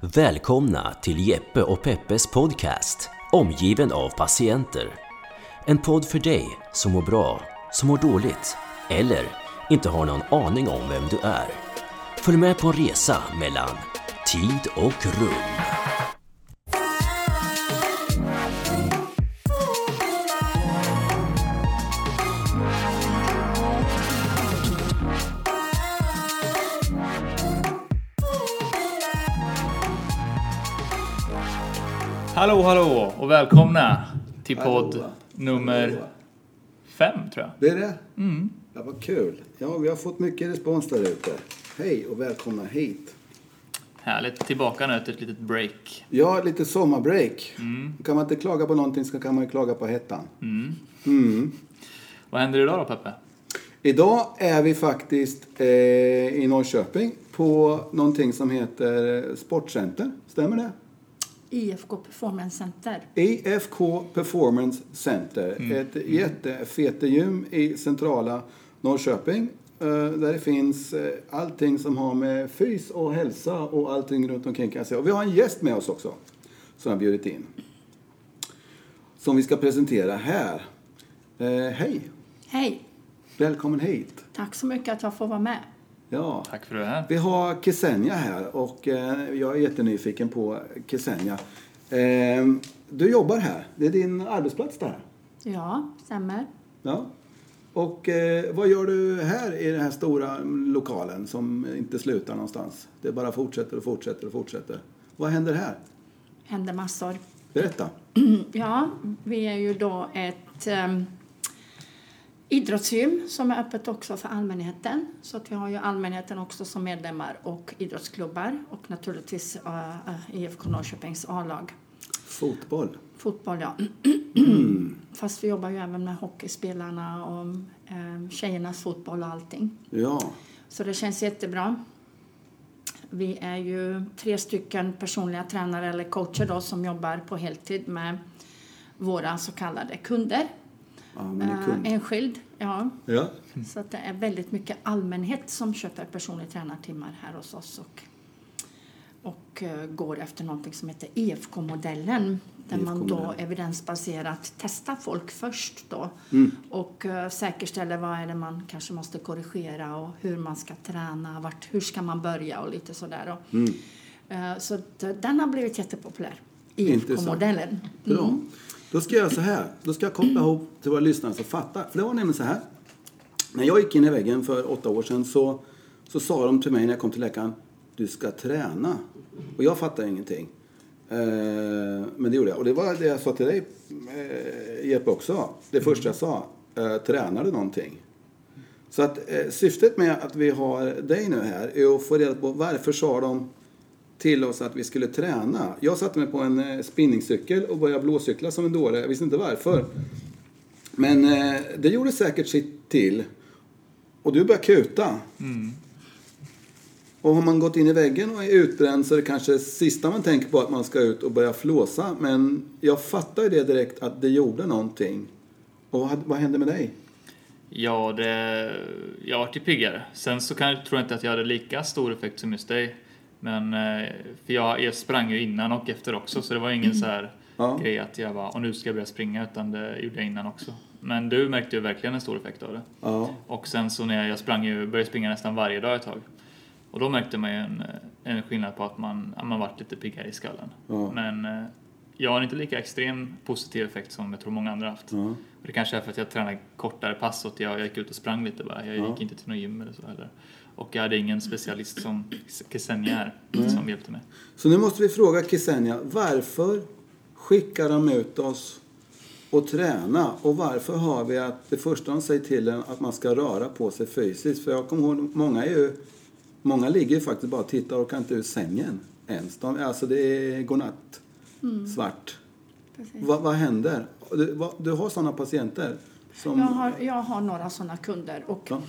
Välkomna till Jeppe och Peppes podcast Omgiven av patienter. En podd för dig som mår bra, som mår dåligt eller inte har någon aning om vem du är. Följ med på en resa mellan tid och rum. Hallå, hallå och välkomna till podd Hallå. nummer Hallå. fem, tror jag. Det är det? Mm. Ja, vad kul. Ja, vi har fått mycket respons där ute. Hej och välkomna hit. Härligt. Tillbaka nu efter ett litet break. Ja, lite sommarbreak. Kan man inte klaga på någonting så kan man ju klaga på hettan. Vad händer idag då, Peppe? Idag är vi faktiskt eh, i Norrköping på någonting som heter Sportcenter. Stämmer det? IFK Performance Center. IFK Performance Center. Ett jättefetegym i centrala Norrköping. eh, Där det finns eh, allting som har med fys och hälsa och allting runt omkring kan jag säga. Och vi har en gäst med oss också. Som jag bjudit in. Som vi ska presentera här. Eh, hej! Hej! Välkommen hit! Tack så mycket att jag får vara med. Ja. Tack för det här. Vi har Ksenia här och eh, jag är jättenyfiken på Ksenia. Eh, du jobbar här. Det är din arbetsplats det här. Ja, stämmer. Ja. Och eh, vad gör du här i den här stora lokalen som inte slutar någonstans? Det bara fortsätter och fortsätter och fortsätter. Vad händer här? Händer massor. Berätta. Ja, vi är ju då ett um, idrottsgym som är öppet också för allmänheten. Så att vi har ju allmänheten också som medlemmar och idrottsklubbar och naturligtvis uh, uh, IFK Norrköpings A-lag. Fotboll. Fotboll, ja. Fast vi jobbar ju även med hockeyspelarna och um, tjejernas fotboll och allting. Ja. Så det känns jättebra. Vi är ju tre stycken personliga tränare eller coacher då, som jobbar på heltid med våra så kallade kunder. Ja, Eh, enskild, ja. Ja. Så att det är väldigt mycket allmänhet som köper personliga tränartimmar här hos oss och, och eh, går efter någonting som heter IFK-modellen där man då IFK-modellen. evidensbaserat testar folk först då och eh, säkerställer vad är det man kanske måste korrigera och hur man ska träna, vart, hur ska man börja och lite sådär. då. Eh, så att, den har blivit jättepopulär. IFK-modellen. Bra. Då ska jag göra så här. Då ska jag koppla ihop till våra lyssnare så fattar. För det var nämligen så här. När jag gick in i väggen för åtta år sedan så, så sa de till mig när jag kom till läkaren. Du ska träna. Och jag fattade ingenting. Eh, men det gjorde jag. Och det var det jag sa till dig eh, Jeppe också. Det första jag sa. Eh, tränar du någonting? Så att eh, syftet med att vi har dig nu här är att få reda på varför sa de till oss att vi skulle träna. Jag satte mig på en eh, spinningcykel och började blåcykla som en dåre. Jag visste inte varför. Men eh, det gjorde säkert sitt till. Och du började kuta. Och har man gått in i väggen och är utbränd så är det kanske sista man tänker på att man ska ut och börja flåsa. Men jag fattar ju det direkt att det gjorde någonting. Och vad, vad hände med dig? Ja, det, jag vart ju piggare. Sen så kan, tror jag inte att jag hade lika stor effekt som just dig. Men, eh, för jag, jag sprang ju innan och efter också, så det var ingen så här Ja. grej att jag bara, och nu ska jag börja springa, utan det gjorde jag innan också. Men du märkte ju verkligen en stor effekt av det. Ja. Och sen så när jag, sprang ju, började springa nästan varje dag ett tag. Och då märkte man ju en, en skillnad på att man, ja, man vart lite piggare i skallen. Ja. Men eh, jag har inte lika extrem positiv effekt som jag tror många andra haft. Ja. Och det kanske är för att jag tränar kortare pass och att jag, jag gick ut och sprang lite bara. Jag Ja. gick inte till något gym eller så heller. Och jag hade ingen specialist som Ksenia är, som hjälpte mig. Så nu måste vi fråga Ksenia, varför skickar de ut oss och träna? Och varför har vi att det första de säger till en att man ska röra på sig fysiskt? För jag kommer ihåg, många är ju, många ligger ju faktiskt bara och tittar och kan inte ur sängen ens. De, alltså det är godnatt, svart. Precis. Vad, vad händer? Du, vad, du har sådana patienter? Som, Jag har, jag har några sådana kunder. Och Ja.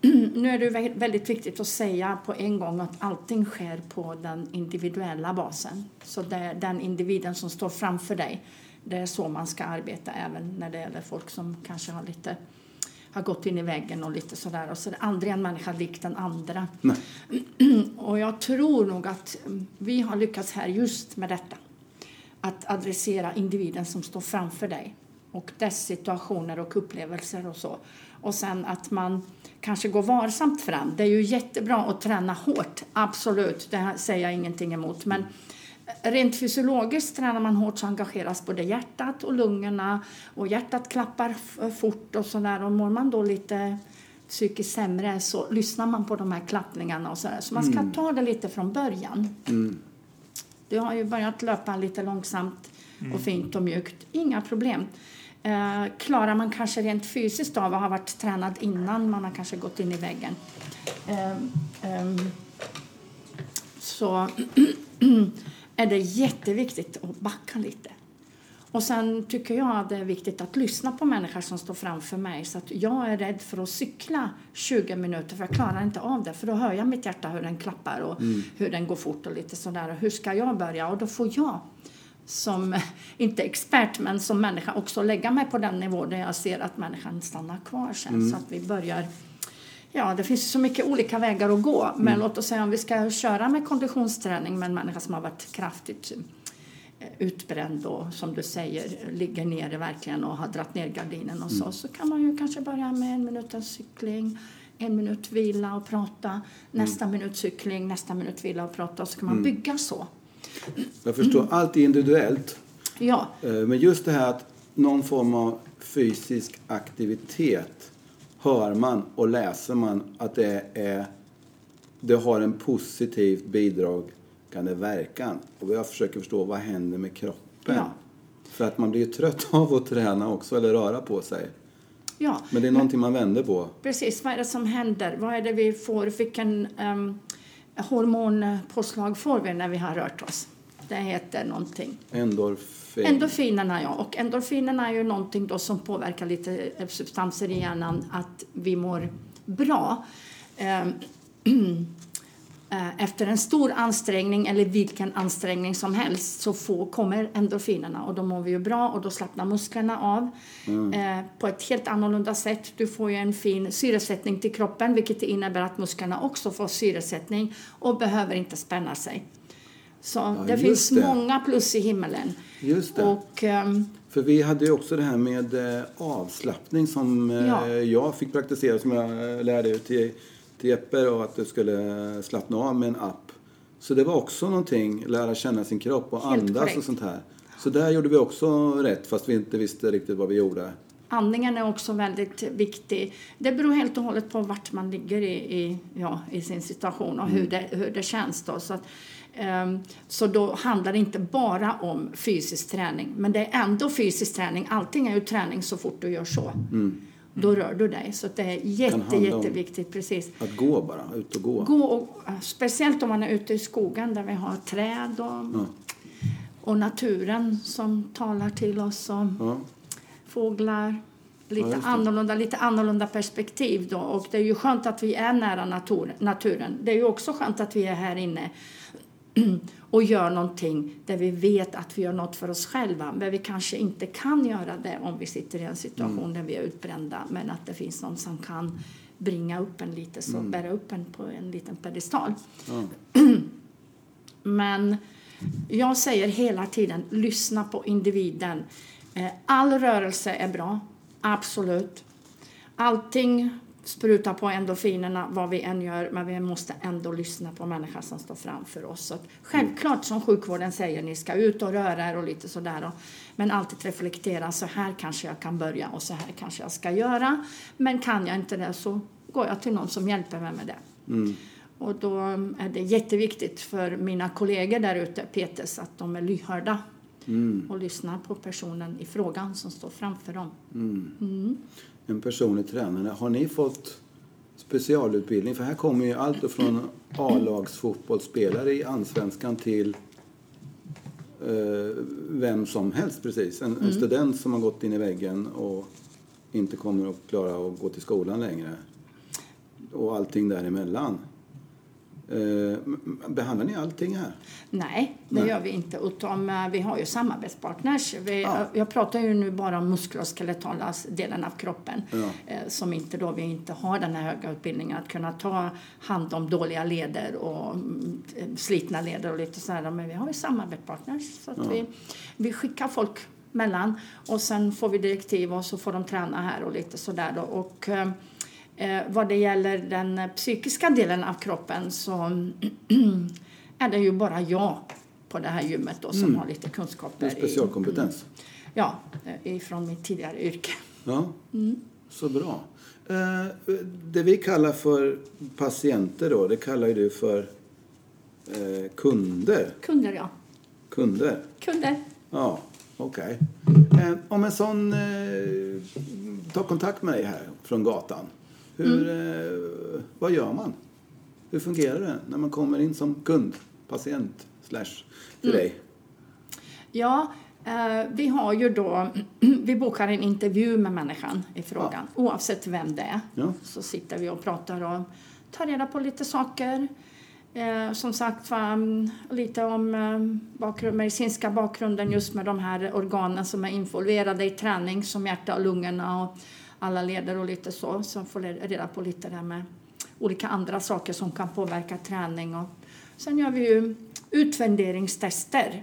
nu är det vä- väldigt viktigt att säga på en gång att allting sker på den individuella basen. Så det är den individen som står framför dig. Det är så man ska arbeta även när det gäller folk som kanske har lite har gått in i väggen och lite sådär. Och så är det aldrig en människa lik den andra. Nej. Och jag tror nog att vi har lyckats här just med detta. Att adressera individen som står framför dig och dess situationer och upplevelser och så. Och sen att man kanske går varsamt fram. Det är ju jättebra att träna hårt, absolut, det säger jag ingenting emot. Men rent fysiologiskt tränar man hårt så engageras både hjärtat och lungorna och hjärtat klappar fort och sådär. Och mår man då lite psykiskt sämre så lyssnar man på de här klappningarna och sådär. Så man ska ta det lite från början. Du har ju börjat löpa lite långsamt och fint och mjukt. Inga problem. Eh, klarar man kanske rent fysiskt av att ha varit tränad innan man har kanske gått in i väggen. Ehm, ehm, så är det jätteviktigt att backa lite. Och sen tycker jag att det är viktigt att lyssna på människor som står framför mig. Så att jag är rädd för att cykla 20 minuter för jag klarar inte av det. För då hör jag mitt hjärta hur den klappar och hur den går fort och lite sådär. Och hur ska jag börja? Och då får jag som, inte expert, men som människa också lägga mig på den nivå där jag ser att människan stannar kvar sen. Så att vi börjar Ja, det finns så mycket olika vägar att gå. Men låt oss säga om vi ska köra med konditionsträning med en människa som har varit kraftigt eh, utbränd och som du säger ligger nere verkligen och har dratt ner gardinen och så. Så kan man ju kanske börja med en minut cykling, en minut vila och prata, nästa minut cykling, nästa minut vila och prata och så kan man bygga så. Jag förstår, allt är individuellt. Ja, Eh, Men just det här att någon form av fysisk aktivitet hör man och läser man att det, är, det har en positivt bidragande verkan. Och jag försöker förstå vad händer med kroppen. Ja. För att man blir ju trött av att träna också eller röra på sig. ja. Men det är någonting man vänder på. Precis, vad är det som händer? Vad är det vi får? Vilken um, hormonpåslag får vi när vi har rört oss? Det heter någonting. Endorfin. Endorfinerna, ja. Och endorfinerna är ju någonting då som påverkar lite substanser i hjärnan att vi mår bra. Eh, Efter en stor ansträngning eller vilken ansträngning som helst så får, kommer endorfinerna och då mår vi ju bra och då slappnar musklerna av eh, på ett helt annorlunda sätt. Du får ju en fin syresättning till kroppen vilket innebär att musklerna också får syresättning och behöver inte spänna sig. Så det just finns det. många plus i himmelen. Just det. Och ehm, För vi hade ju också det här med eh, avslappning som eh, Ja. jag fick praktisera, som jag lärde ut till, till Jeppe och att du skulle slappna av med en app. Så det var också någonting, lära känna sin kropp och Helt andas korrekt. och sånt här. Så där gjorde vi också rätt fast vi inte visste riktigt vad vi gjorde. andningen är också väldigt viktig. Det beror helt och hållet på vart man ligger i, i, ja, i sin situation och hur, det, hur det känns. Då. Så, att, ehm, så då handlar det inte bara om fysisk träning. Men det är ändå fysisk träning. Allting är ju träning så fort du gör så. Då rör du dig. Så det är jätte, jätteviktigt. Precis. Att gå bara, ut och gå. Gå och, speciellt om man är ute i skogen där vi har träd och, och naturen som talar till oss. Och, Ja. fåglar. Lite, Ja, annorlunda, lite annorlunda perspektiv då. Och det är ju skönt att vi är nära natur, naturen. Det är ju också skönt att vi är här inne och gör någonting där vi vet att vi gör något för oss själva. Men vi kanske inte kan göra det om vi sitter i en situation Mm. där vi är utbrända. Men att det finns någon som kan bringa upp en lite, så Mm. bära upp en på en liten pedestal. Men jag säger hela tiden, lyssna på individen. Eh, All rörelse är bra, absolut. Allting sprutar på endorfinerna vad vi än gör, men vi måste ändå lyssna på människan som står framför oss. Så självklart som sjukvården säger, ni ska ut och röra er och lite sådär. Och, men alltid reflektera, så här kanske jag kan börja och så här kanske jag ska göra. Men kan jag inte det så går jag till någon som hjälper mig med det. Och då är det jätteviktigt för mina kollegor där ute, Peters, att de är lyhörda och lyssnar på personen i frågan som står framför dem. En personlig tränare. Har ni fått specialutbildning? För här kommer ju allt från A-lagsfotbollsspelare i Allsvenskan till eh, vem som helst precis. En, en student som har gått in i väggen och inte kommer att klara att gå till skolan längre. Och allting däremellan. Eh, behandlar ni allting här? Nej, det Nej. gör vi inte. Utan eh, vi har ju samarbetspartners. Vi, Ja. Jag pratar ju nu bara om muskuloskeletala delen av kroppen. Ja. Eh, Som inte då, vi inte har den här höga utbildningen att kunna ta hand om dåliga leder och mm, slitna leder och lite sådär. Men vi har ju samarbetspartners. Så att vi, vi skickar folk mellan och sen får vi direktiv och så får de träna här och lite sådär då. Och, eh, Eh, vad det gäller den psykiska delen av kroppen så är det ju bara jag på det här gymmet då, som har lite kunskaper. En specialkompetens? I, ja, eh, ifrån mitt tidigare yrke. Ja, så bra. Eh, det vi kallar för patienter då, det kallar ju du för eh, kunder. Kunder, ja. Kunder? Kunder. Ja, okej. Eh, om en sån eh, tar kontakt med dig här från gatan, hur, eh, vad gör man? Hur fungerar det när man kommer in som kund, patient, slash till dig? Ja, eh, vi har ju då, vi bokar en intervju med människan i frågan. Oavsett vem det är. Ja. Så sitter vi och pratar och tar reda på lite saker. Eh, som sagt va, mm, lite om eh, bakgrund, medicinska bakgrunden just med de här organen som är involverade i träning som hjärta och lungorna och alla leder och lite så. Så får reda på lite där med olika andra saker som kan påverka träning. Och sen gör vi ju utvärderingstester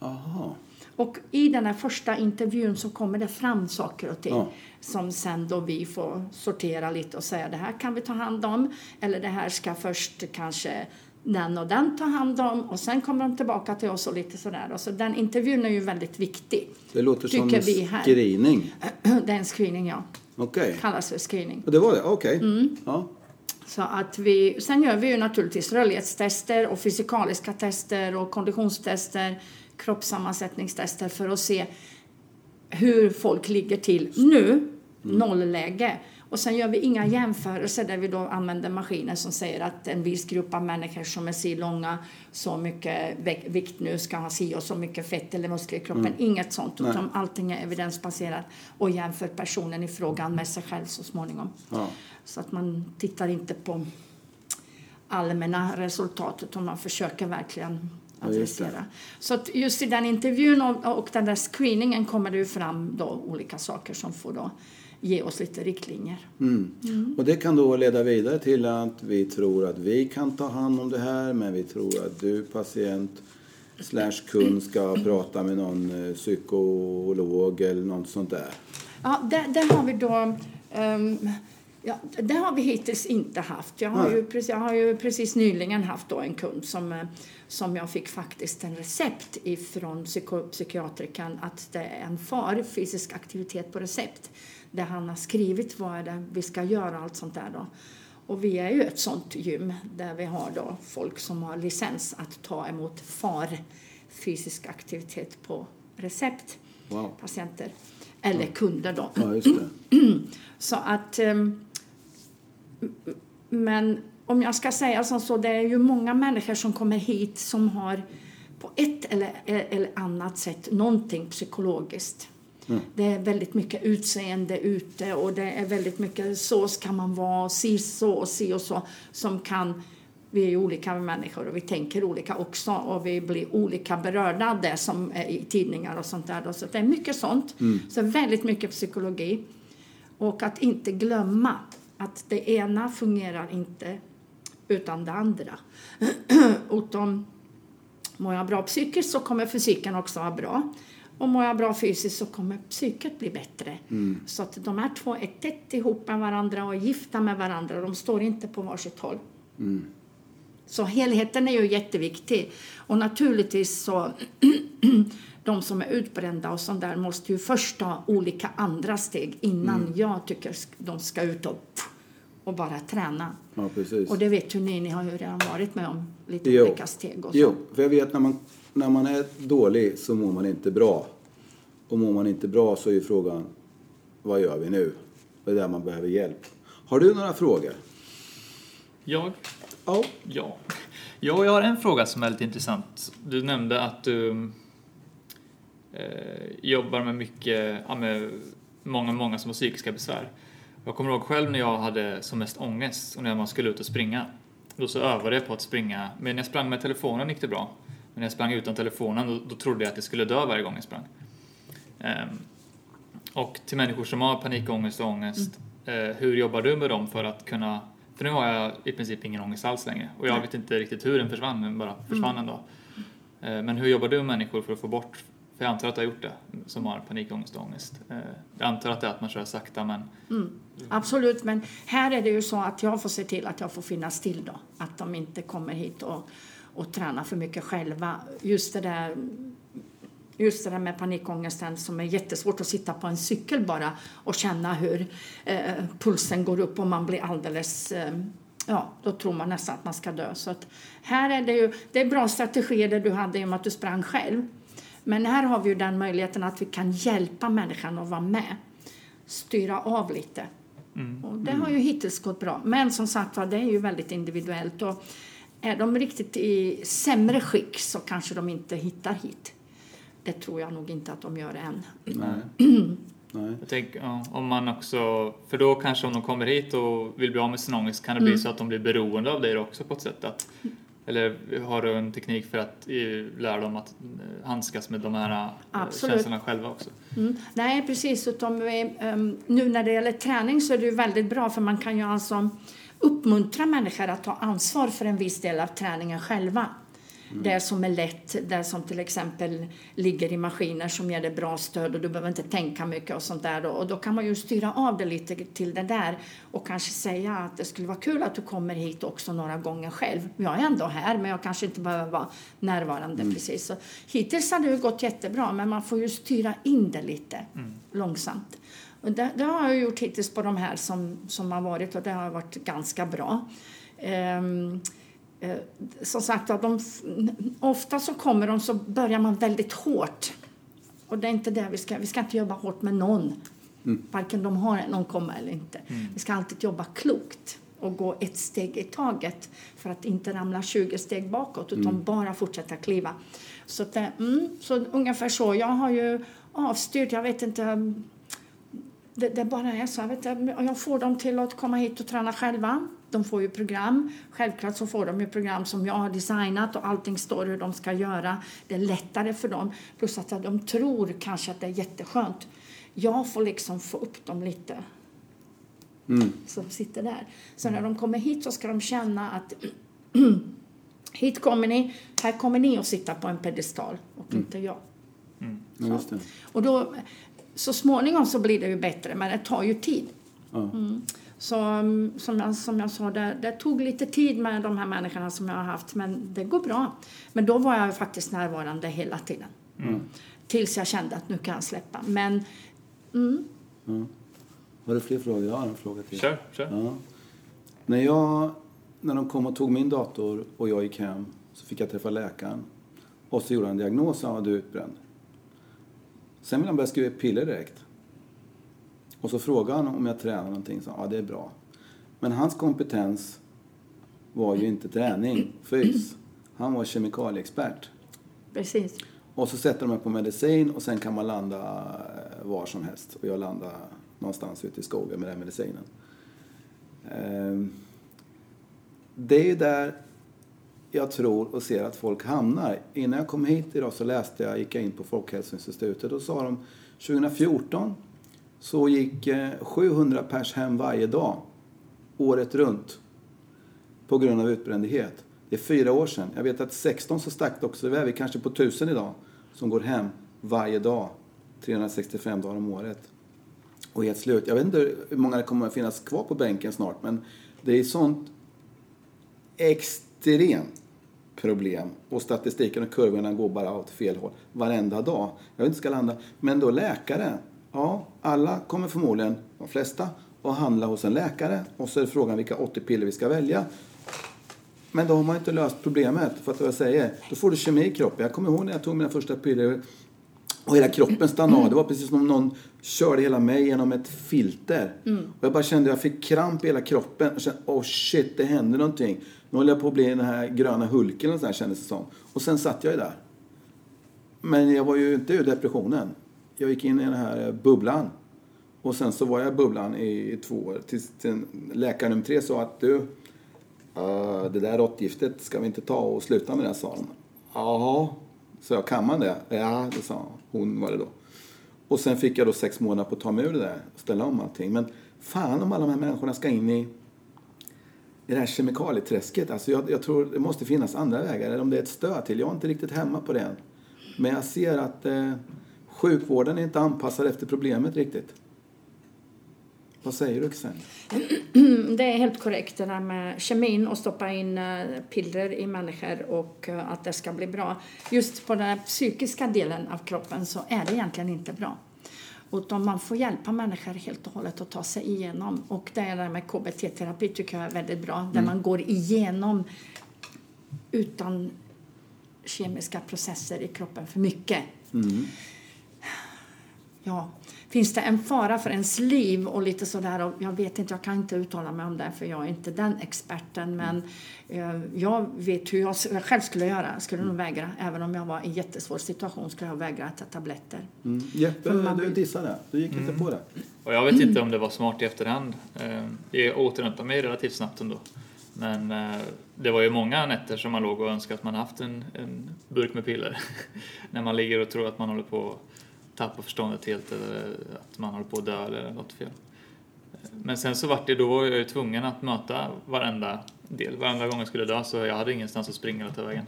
Aha. och i den här första intervjun så kommer det fram saker och ting Ja. som sen då vi får sortera lite och säga det här kan vi ta hand om eller det här ska först kanske den och den ta hand om och sen kommer de tillbaka till oss och lite sådär. Och så den intervjun är ju väldigt viktig. Det låter som en screening. Det är en screening, ja. Okej. Kallas för screening. Och det var det? Okej. Ja. Så att vi, sen gör vi ju naturligtvis rörlighetstester och fysikaliska tester och konditionstester, kroppssammansättningstester för att se hur folk ligger till nu, nollläge. Och sen gör vi inga jämförelser där vi då använder maskiner som säger att en viss grupp av människor som är si långa, så mycket vikt nu ska ha si och så mycket fett eller muskler i kroppen. Inget sånt, Nej. utan allting är evidensbaserat och jämför personen i frågan med sig själv så småningom. Ja. Så att man tittar inte på allmänna resultat utan man försöker verkligen Ja, adressera. Så att just i den intervjun och, och den där screeningen kommer det ju fram då olika saker som får då ge oss lite riktlinjer. Mm. Och det kan då leda vidare till att vi tror att vi kan ta hand om det här men vi tror att du patient slash kund ska prata med någon eh, psykolog eller något sånt där. Ja, där, där har vi då... ehm, ja, det har vi hittills inte haft. Jag har, Nej. ju precis, jag har ju precis nyligen haft då en kund som, eh, som jag fick faktiskt en recept ifrån psyko, psykiatrikern att det är en far, fysisk aktivitet på recept. Där han har skrivit vad är det vi ska göra allt sånt där då. Och vi är ju ett sånt gym där vi har då folk som har licens att ta emot FAR, fysisk aktivitet på recept, Wow. patienter. Eller kunder då. Ja, det. Så att... ehm, Men om jag ska säga som så, det är ju många människor som kommer hit som har på ett eller, eller annat sätt någonting psykologiskt. Det är väldigt mycket utseende ute och det är väldigt mycket så ska man vara, si så och si och så som kan vi är olika människor och vi tänker olika också och vi blir olika berörda av det som är i tidningar och sånt där. Så det är mycket sånt. Så väldigt mycket psykologi. Och att inte glömma att det ena fungerar inte utan det andra. utan mår jag bra psykiskt så kommer fysiken också vara bra. Och mår jag bra fysiskt så kommer psyket bli bättre. Så att de här två är tätt ihop med varandra och gifta med varandra. De står inte på varsitt håll. Så helheten är ju jätteviktig. Och naturligtvis så de som är utbrända och sånt där måste ju först ta olika andra steg innan jag tycker de ska ut och, och bara träna. Ja. Och det vet ju ni, ni har ju redan varit med om lite Jo. olika steg och så. Jo, för jag vet när man, när man är dålig så mår man inte bra. Och mår man inte bra så är ju frågan, vad gör vi nu? Det är där man behöver hjälp. Har du några frågor? Jag? Ja. Ja. Ja, jag har en fråga som är lite intressant. Du nämnde att du eh, jobbar med mycket, ja, med många, många som har psykiska besvär. Jag kommer ihåg själv när jag hade som mest ångest och när man skulle ut och springa. då så övade jag på att springa. Men när jag sprang med telefonen gick det bra. Men när jag sprang utan telefonen då, då trodde jag att jag skulle dö varje gång jag sprang. Ehm, och till människor som har panikångest och ångest, Mm. eh, hur jobbar du med dem för att kunna... För nu har jag i princip ingen ångest alls längre. Och jag Nej. vet inte riktigt hur den försvann, den bara försvann Mm. en dag. Eh, men hur jobbar du med människor för att få bort... För jag antar att du har gjort det, som har panikångest och ångest. Eh, jag antar att det är att man kör sakta, men Absolut, men här är det ju så att jag får se till att jag får finnas till då. Att de inte kommer hit och, och tränar för mycket själva. Just det där Just det där med panikångesten som är jättesvårt att sitta på en cykel bara och känna hur eh, pulsen går upp och man blir alldeles eh, Ja, då tror man nästan att man ska dö. Så att här är det ju, det är bra strategier det du hade i och med att du sprang själv. Men här har vi ju den möjligheten att vi kan hjälpa människan att vara med. Styra av lite. Och det har ju hittills gått bra. Men som sagt var, det är ju väldigt individuellt. Och är de riktigt i sämre skick så kanske de inte hittar hit. Det tror jag nog inte att de gör än. Nej. Nej. Jag tänker, ja, om man också, för då kanske om de kommer hit och vill bli av med sin ångest kan det bli så att de blir beroende av dig också på ett sätt. Att, eller har du en teknik för att eh, lära dem att eh, handskas med de här eh, Absolut. känslorna själva också? Mm. Nej, precis. Utom, ehm, nu när det gäller träning så är det ju väldigt bra för man kan ju alltså uppmuntra människor att ta ansvar för en viss del av träningen själva. Det som är lätt, det som till exempel ligger i maskiner som ger dig bra stöd och du behöver inte tänka mycket och sånt där. Och då kan man ju styra av det lite till det där och kanske säga att det skulle vara kul att du kommer hit också några gånger själv. Jag är ändå här men jag kanske inte behöver vara närvarande precis. Så hittills har det ju gått jättebra men man får ju styra in det lite långsamt. Och det, det har jag gjort hittills på de här som, som har varit och det har varit ganska bra. Ehm, eh, som sagt, de, ofta så kommer de så börjar man väldigt hårt. Och det är inte det vi ska, vi ska inte jobba hårt med någon. Varken de har någon komma eller inte. Vi ska alltid jobba klokt och gå ett steg i taget för att inte ramla 20 steg bakåt utan bara fortsätta kliva. Så, att, mm, så ungefär så. Jag har ju avstyrt, jag vet inte det, det bara är så. Jag, vet, inte, jag får dem till att komma hit och träna själva. De får ju program. Självklart så får de ju program som jag har designat och allting står hur de ska göra. Det är lättare för dem. Plus att de tror kanske att det är jätteskönt. Jag får liksom få upp dem lite. Som sitter där. Så när de kommer hit så ska de känna att hit kommer ni, här kommer ni att sitta på en pedestal och inte jag. Ja, just det. Och då, så småningom så blir det ju bättre, men det tar ju tid. Ja. Så mm, som jag, som jag sa, det, det tog lite tid med de här människorna som jag har haft, men det går bra. Men då var jag faktiskt närvarande hela tiden. Tills jag kände att nu kan jag släppa. Men Har du fler frågor? Jag har en fråga till. Kör, kör. Ja. När, jag, när de kom och tog min dator och jag gick hem så fick jag träffa läkaren. Och så gjorde han en diagnos och han var du utbränd. Sen ville han börja skriva piller direkt. Och så frågade han om jag tränar någonting. Så, ja, det är bra. Men hans kompetens var ju inte träning, fys. Han var kemikalieexpert. precis. Och så sätter de mig på medicin och sen kan man landa eh, var som helst. Och jag landade någonstans ute i skogen med den medicinen. Ehm, Det är ju där jag tror och ser att folk hamnar. Innan jag kom hit idag så läste jag, gick jag in på Folkhälsoinstitutet och sa de 2014 så gick eh, 700 pers hem varje dag, året runt, på grund av utbrändhet. Det är fyra år sedan. Jag vet att 16 så stack det också iväg. Vi är kanske på 1000 idag som går hem varje dag, 365 dagar om året. Och helt slut. Jag vet inte hur många det kommer att finnas kvar på bänken snart, men det är sånt extremt problem. Och statistiken och kurvorna går bara åt fel håll varenda dag. Jag vet inte ska landa. Men då läkare. Ja, alla kommer förmodligen, de flesta, att handla hos en läkare. Och så är frågan vilka 80 piller vi ska välja. Men då har man inte löst problemet. För att vad jag säger, då får du kemi i kroppen. Jag kommer ihåg när jag tog mina första piller och hela kroppen stannade av. Det var precis som om någon körde hela mig genom ett filter. Och jag bara kände att jag fick kramp i hela kroppen. Och kände, oh shit, det händer någonting. Nu håller jag på att bli den här gröna hulken eller så här, kändes det som. Och sen satt jag ju där. Men jag var ju inte ur depressionen. Jag gick in i den här bubblan. Och sen så var jag i bubblan i, två år. Tills till läkare nummer tre sa att du, "Eh, det där råttgiftet, ska vi inte ta och sluta med det, sa de. Jaha, så jag, kan man det? Ja, det sa hon var det då. Och sen fick jag då sex månader på att ta mig ur det där och ställa om allting. Men fan om alla de här människorna ska in i, i det här kemikalieträsket. Alltså jag, jag tror det måste finnas andra vägar, eller om det är ett stöd till. Jag är inte riktigt hemma på det än. Men jag ser att eh, sjukvården är inte anpassad efter problemet riktigt. Vad säger du? Mm, Det är helt korrekt det där med kemin och stoppa in eh, piller i människor och eh, att det ska bli bra. Just på den psykiska delen av kroppen så är det egentligen inte bra. Utan man får hjälpa människor helt och hållet att ta sig igenom. Och det är det här med KBT-terapi tycker jag är väldigt bra. Där man går igenom utan kemiska processer i kroppen för mycket. Ja, finns det en fara för ens liv och lite sådär och jag vet inte, jag kan inte uttala mig om det för jag är inte den experten men eh, jag vet hur jag, jag själv skulle göra. Jag skulle nog vägra, även om jag var i en jättesvår situation skulle jag vägra att ta tabletter. Mm. Jeppe, man du dissade. Du gick inte på det. Och jag vet inte om det var smart i efterhand. Eh, Jag återhämtade mig relativt snabbt ändå. Men eh, det var ju många nätter som man låg och önskade att man haft en, en burk med piller. När man ligger och tror att man håller på att tappa förståndet helt eller att man håller på att dö eller något fel. Men sen så vart det, då var jag ju tvungen att möta varenda del. Varenda gång jag skulle dö så jag hade ingenstans att springa hela vägen.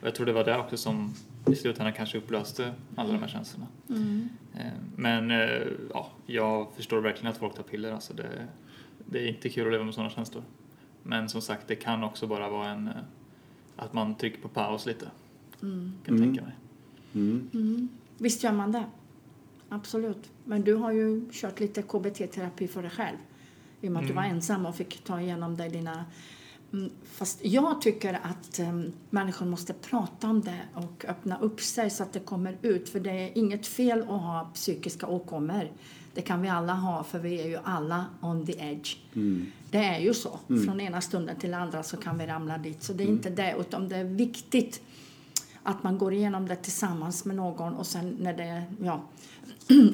Och jag tror det var det också som i slutändan kanske upplöste alla de här känslorna. Eh, Men eh, ja, jag förstår verkligen att folk tar piller. Alltså det, det är inte kul att leva med sådana känslor. Men som sagt, det kan också bara vara en... eh, Att man trycker på paus lite. Kan jag tänka mig. Visst gör man det. Absolut. Men du har ju kört lite KBT-terapi för dig själv. I och med att du var ensam och fick ta igenom dig dina... Mm, Fast jag tycker att um, människor måste prata om det och öppna upp sig så att det kommer ut. För det är inget fel att ha psykiska åkommor. Det kan vi alla ha, för vi är ju alla on the edge. Det är ju så. Från ena stunden till andra så kan vi ramla dit. Så det är inte det, utan det är viktigt att man går igenom det tillsammans med någon och sen när det, ja,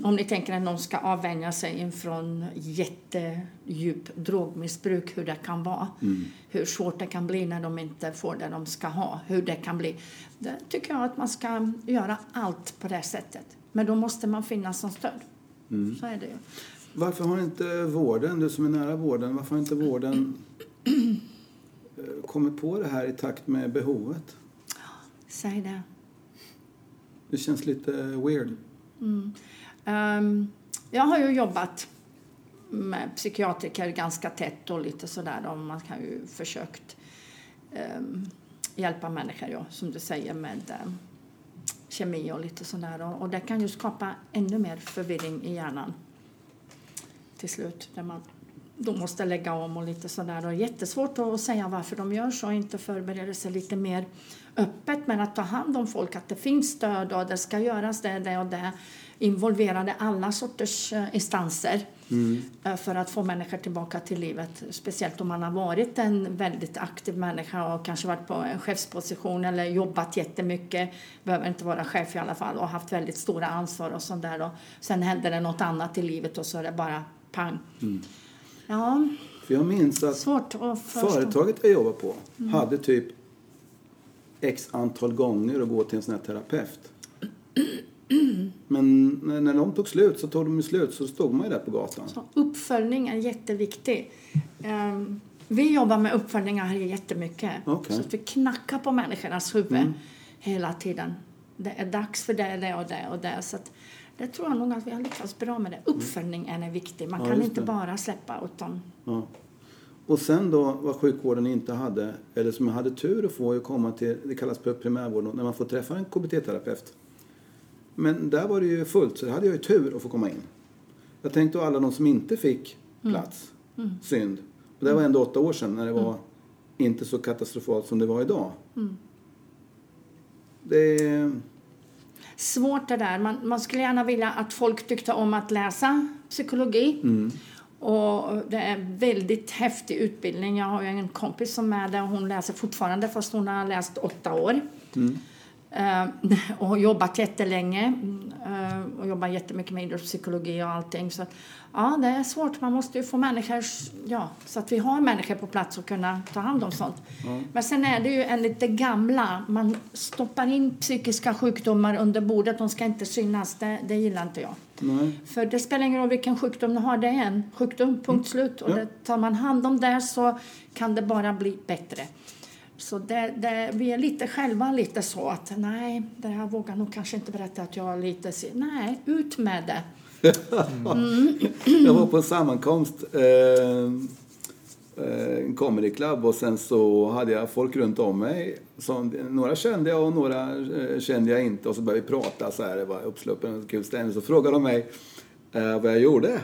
om ni tänker att någon ska avvänja sig ifrån jättedjup drogmissbruk, hur det kan vara. Hur svårt det kan bli när de inte får det de ska ha. Hur det kan bli. Det tycker jag att man ska göra allt på det sättet. Men då måste man finnas som stöd. Så är det ju. Varför har inte vården, du som är nära vården, varför har inte vården eh, kommit på det här i takt med behovet? Säg det. Det känns lite weird. Ehm, Ehm, jag har ju jobbat med psykiatriker ganska tätt och lite sådär och man har ju försökt ehm, hjälpa människor, ja, som du säger, med ehm, kemi och lite sådär och, och det kan ju skapa ännu mer förvirring i hjärnan till slut där man då måste lägga om och lite sådär. Och jättesvårt att säga varför de gör så och inte förbereder sig lite mer öppet Men att ta hand om folk, att det finns stöd och det ska göras det, det och det. Involverade alla sorters eh, instanser eh, för att få människor tillbaka till livet. Speciellt om man har varit en väldigt aktiv människa och kanske varit på en chefsposition eller jobbat jättemycket. Behöver inte vara chef i alla fall och haft väldigt stora ansvar och sånt där. Och sen händer det något annat i livet och så är det bara pang. Ja, För jag minns att svårt att företaget jag jobbade på hade typ x antal gånger att gå till en sån här terapeut. Men när, de tog slut så tog de slut så stod man ju där på gatan. Så uppföljning är jätteviktig. Ehm, vi jobbar med uppföljningar här jättemycket. Okej. Så att vi knackar på människornas huvud hela tiden. Det är dags för det, det och det och det. Så det tror jag nog att vi har lyckats bra med det. Uppföljningen är viktig. Man Ja, kan inte det. bara släppa utan Ja. Och sen då vad sjukvården inte hade, eller som jag hade tur att få, att komma till, det kallas primärvården, när man får träffa en KBT-terapeut. Men där var det ju fullt, så hade jag ju tur att få komma in. Jag tänkte på alla de som inte fick plats. Synd. Och det var ändå åtta år sedan när det var inte så katastrofalt som det var idag. Det är... svårt det där. Man, man skulle gärna vilja att folk tyckte om att läsa psykologi. Och det är väldigt häftig utbildning. Jag har ju en kompis som är där och hon läser fortfarande fast hon har läst åtta år. Eh, och har jobbat jättelänge. Eh, och jobbar jättemycket med idrottspsykologi och allting. Så ja, det är svårt. Man måste ju få människor, ja, så att vi har människor på plats och kunna ta hand om sånt. Mm. Men sen är det ju enligt det gamla, man stoppar in psykiska sjukdomar under bordet, de ska inte synas. Det, det gillar inte jag. Nej. För det spelar ingen roll vilken sjukdom du har, det är en sjukdom, punkt mm. slut. Och ja. tar man hand om det så kan det bara bli bättre. Så det, det, vi är lite själva lite så att nej, det här vågar nog kanske inte berätta att jag lite nej, ut med det. Mm. jag var på en sammankomst, eh, eh, en comedy club och sen så hade jag folk runt om mig. Som, några kände jag och några eh, kände jag inte och så började vi prata så här, det var uppsluppen och kul stämning. Så frågade de mig eh, vad jag gjorde.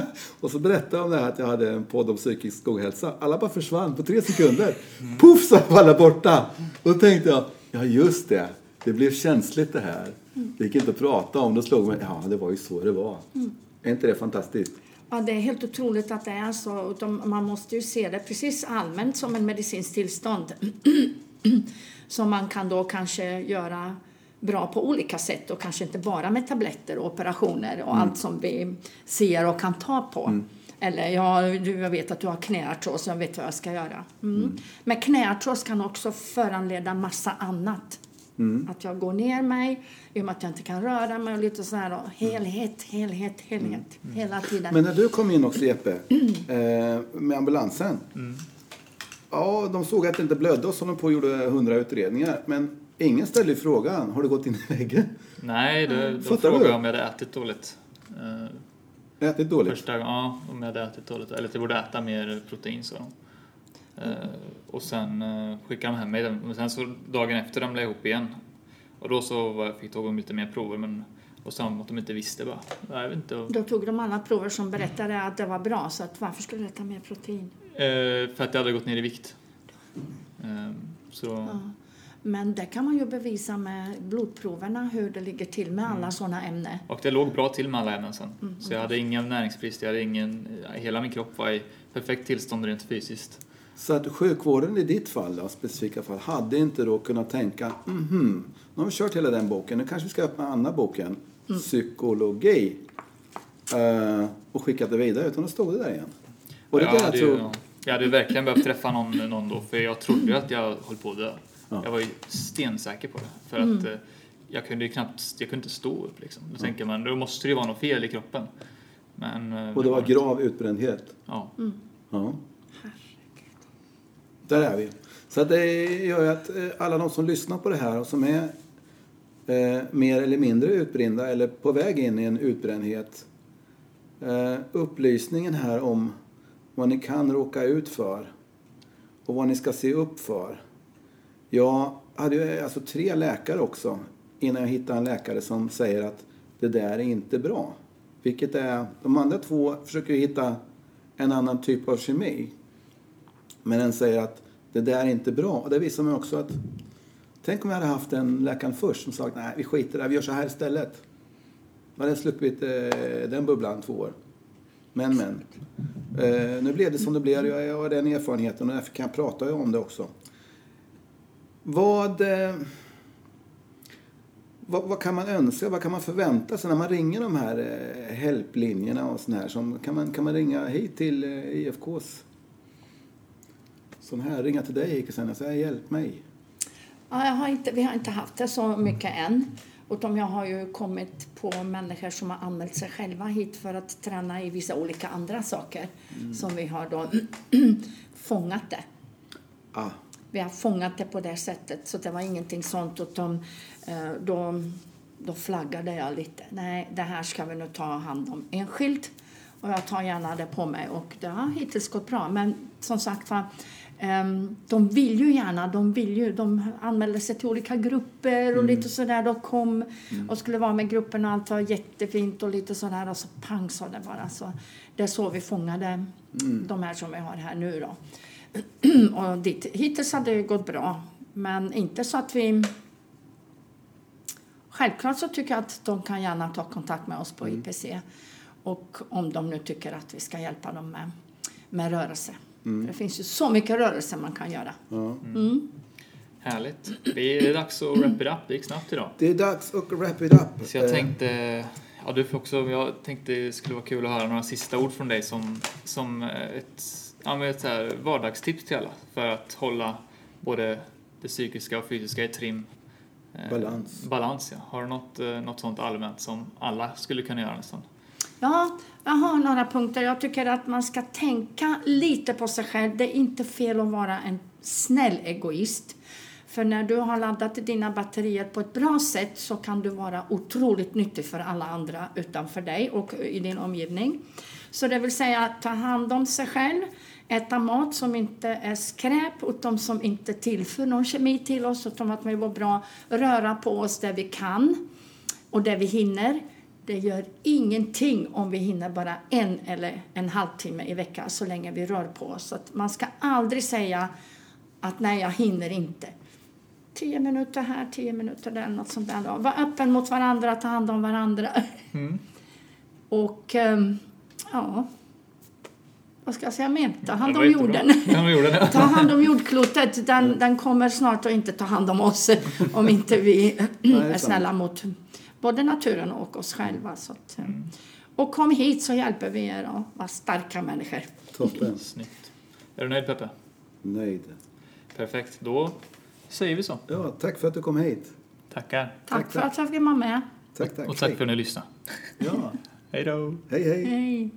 och så berättade jag om det här att jag hade en podd om psykisk ohälsa. Alla bara försvann på tre sekunder. Mm. Puff så var alla borta. Och då tänkte jag, ja just det, det blev känsligt det här. Det gick inte att prata om. Då slog mig, ja det var ju så det var. Mm. Är inte det fantastiskt? Ja, det är helt otroligt att det är så. Man måste ju se det precis allmänt som en medicinskt tillstånd. som man kan då kanske göra bra på olika sätt och kanske inte bara med tabletter och operationer och mm. allt som vi ser och kan ta på. Mm. Eller ja, du, jag vet att du har knäartros, jag vet vad jag ska göra. Mm. mm. Men knäartros kan också föranleda massa annat. Mm. Att jag går ner mig, i och med att jag inte kan röra mig och lite så här. Och helhet, helhet, helhet. Mm. Hela tiden. Men när du kom in också Jeppe, eh, med ambulansen. Ja, de såg att det inte blödde och så de på och gjorde hundra utredningar. Men Ingen ställde frågan, har du gått in i väggen? Nej, det, de Fattar frågade du? om jag hade ätit dåligt. Uh, ätit dåligt? Första, ja, om jag hade ätit dåligt. Eller att jag borde äta mer protein, sa de. Uh, och sen uh, skickade de hem mig. Men sen så dagen efter ramlade jag ihop igen. Och då så fick de lite mer prover, men och sa att de inte visste bara. Jag vet inte. Då tog de alla prover som berättade att det var bra, så att varför skulle du äta mer protein? för att jag hade gått ner i vikt. så... Ja. Men det kan man ju bevisa med blodproverna hur det ligger till med alla mm. sådana ämnen. Och det låg bra till med alla ämnen sen. Mm. Så jag hade ingen näringsbrist, jag hade ingen, hela min kropp var i perfekt tillstånd rent fysiskt. Så att sjukvården i ditt fall, då, specifika fall, hade inte då kunnat tänka mm -hmm, nu har vi kört hela den boken, nu kanske vi ska öppna andra boken, mm. psykologi, uh, och skickat det vidare, utan då stod det där igen. Och det ja, där det, tror... jag hade verkligen behövt träffa någon, någon då, för jag trodde att jag höll på att dö. Ja. Jag var ju stensäker på det. För mm. att eh, jag kunde ju knappt, jag kunde inte stå upp liksom. Då ja. tänker man, då måste det ju vara något fel i kroppen. Men, eh, och det var grav utbrändhet? Ja. Mm. ja. Där är vi. Så det gör ju att eh, alla de som lyssnar på det här och som är eh, mer eller mindre utbrända eller på väg in i en utbrändhet. Eh, upplysningen här om vad ni kan råka ut för och vad ni ska se upp för. Jag hade ju alltså tre läkare också innan jag hittade en läkare som säger att det där är inte bra. Vilket är, de andra två försöker hitta en annan typ av kemi. Men en säger att det där är inte bra. Och det visar mig också att Tänk om jag hade haft en läkare först som sagt nej vi skiter där, vi gör så här istället. Då hade jag sluppit eh, den bubblan två år. Men men. Eh, nu blev det som det blev. Jag har den erfarenheten och därför kan jag prata om det också. Vad, eh, vad, vad, kan man önska, vad kan man förvänta sig när man ringer de här eh, helplinjerna och sån här? Som, kan, man, kan man ringa hit till eh, IFKs sån här, ringa till dig och säga hjälp mig? Ja, jag har inte, vi har inte haft det så mycket än. Utan jag har ju kommit på människor som har anmält sig själva hit för att träna i vissa olika andra saker mm. som vi har då fångat det. Ah vi har fångat det på det sättet. Så det var ingenting sånt. Utan, eh, då, då flaggade jag lite. Nej, det här ska vi nu ta hand om enskilt. Och jag tar gärna det på mig. Och det har hittills gått bra. Men som sagt var, ehm, de vill ju gärna, de vill ju, de anmälde sig till olika grupper och mm. lite sådär. De kom mm. och skulle vara med grupperna och allt var jättefint och lite sådär. Och så pang sa det bara. Så det är så vi fångade mm. de här som vi har här nu då. och dit, hittills har det gått bra, men inte så att vi... Självklart så tycker jag att de kan gärna ta kontakt med oss på mm. IPC och om de nu tycker att vi ska hjälpa dem med, med rörelse. Mm. det finns ju så mycket rörelse man kan göra. Ja. Mm. Härligt. Det är dags att wrap it up. Det gick snabbt idag. Det är dags att wrap it up. Så jag Eh, tänkte, ja du får också, jag tänkte det skulle vara kul att höra några sista ord från dig som, som ett, ja, men ett så här vardagstips till alla för att hålla både det psykiska och fysiska i trim. Eh, Balans. Balans, ja. Har du något, eh, något sånt allmänt som alla skulle kunna göra nästan? Ja, jag har några punkter. Jag tycker att man ska tänka lite på sig själv. Det är inte fel att vara en snäll egoist. För när du har laddat dina batterier på ett bra sätt så kan du vara otroligt nyttig för alla andra utanför dig och i din omgivning. Så det vill säga ta hand om sig själv, äta mat som inte är skräp, utan som inte tillför någon kemi till oss, utan att vi mår bra, röra på oss där vi kan och där vi hinner. Det gör ingenting om vi hinner bara en eller en halvtimme i veckan så länge vi rör på oss. Så man ska aldrig säga att nej, jag hinner inte. Tio minuter här, tio minuter där, något sånt där. Var öppen mot varandra, ta hand om varandra. Och ehm, ja, vad ska jag säga mer? Ta hand om jorden. Ta hand om jordklotet. Den, den kommer snart att inte ta hand om oss om inte vi är snälla mot både naturen och oss själva. Så att, eh, och kom hit så hjälper vi er att vara starka människor. Toppen. Snyggt. Är du nöjd Peppe? Nöjd. Perfekt. Då säger vi så. Ja, tack för att du kom hit. Tackar. Tack, Tack, för tack. att jag fick vara med. Tack, tack. Och tack Hej. för att ni lyssnade. Ja, Hej då. hej, hej. Hej.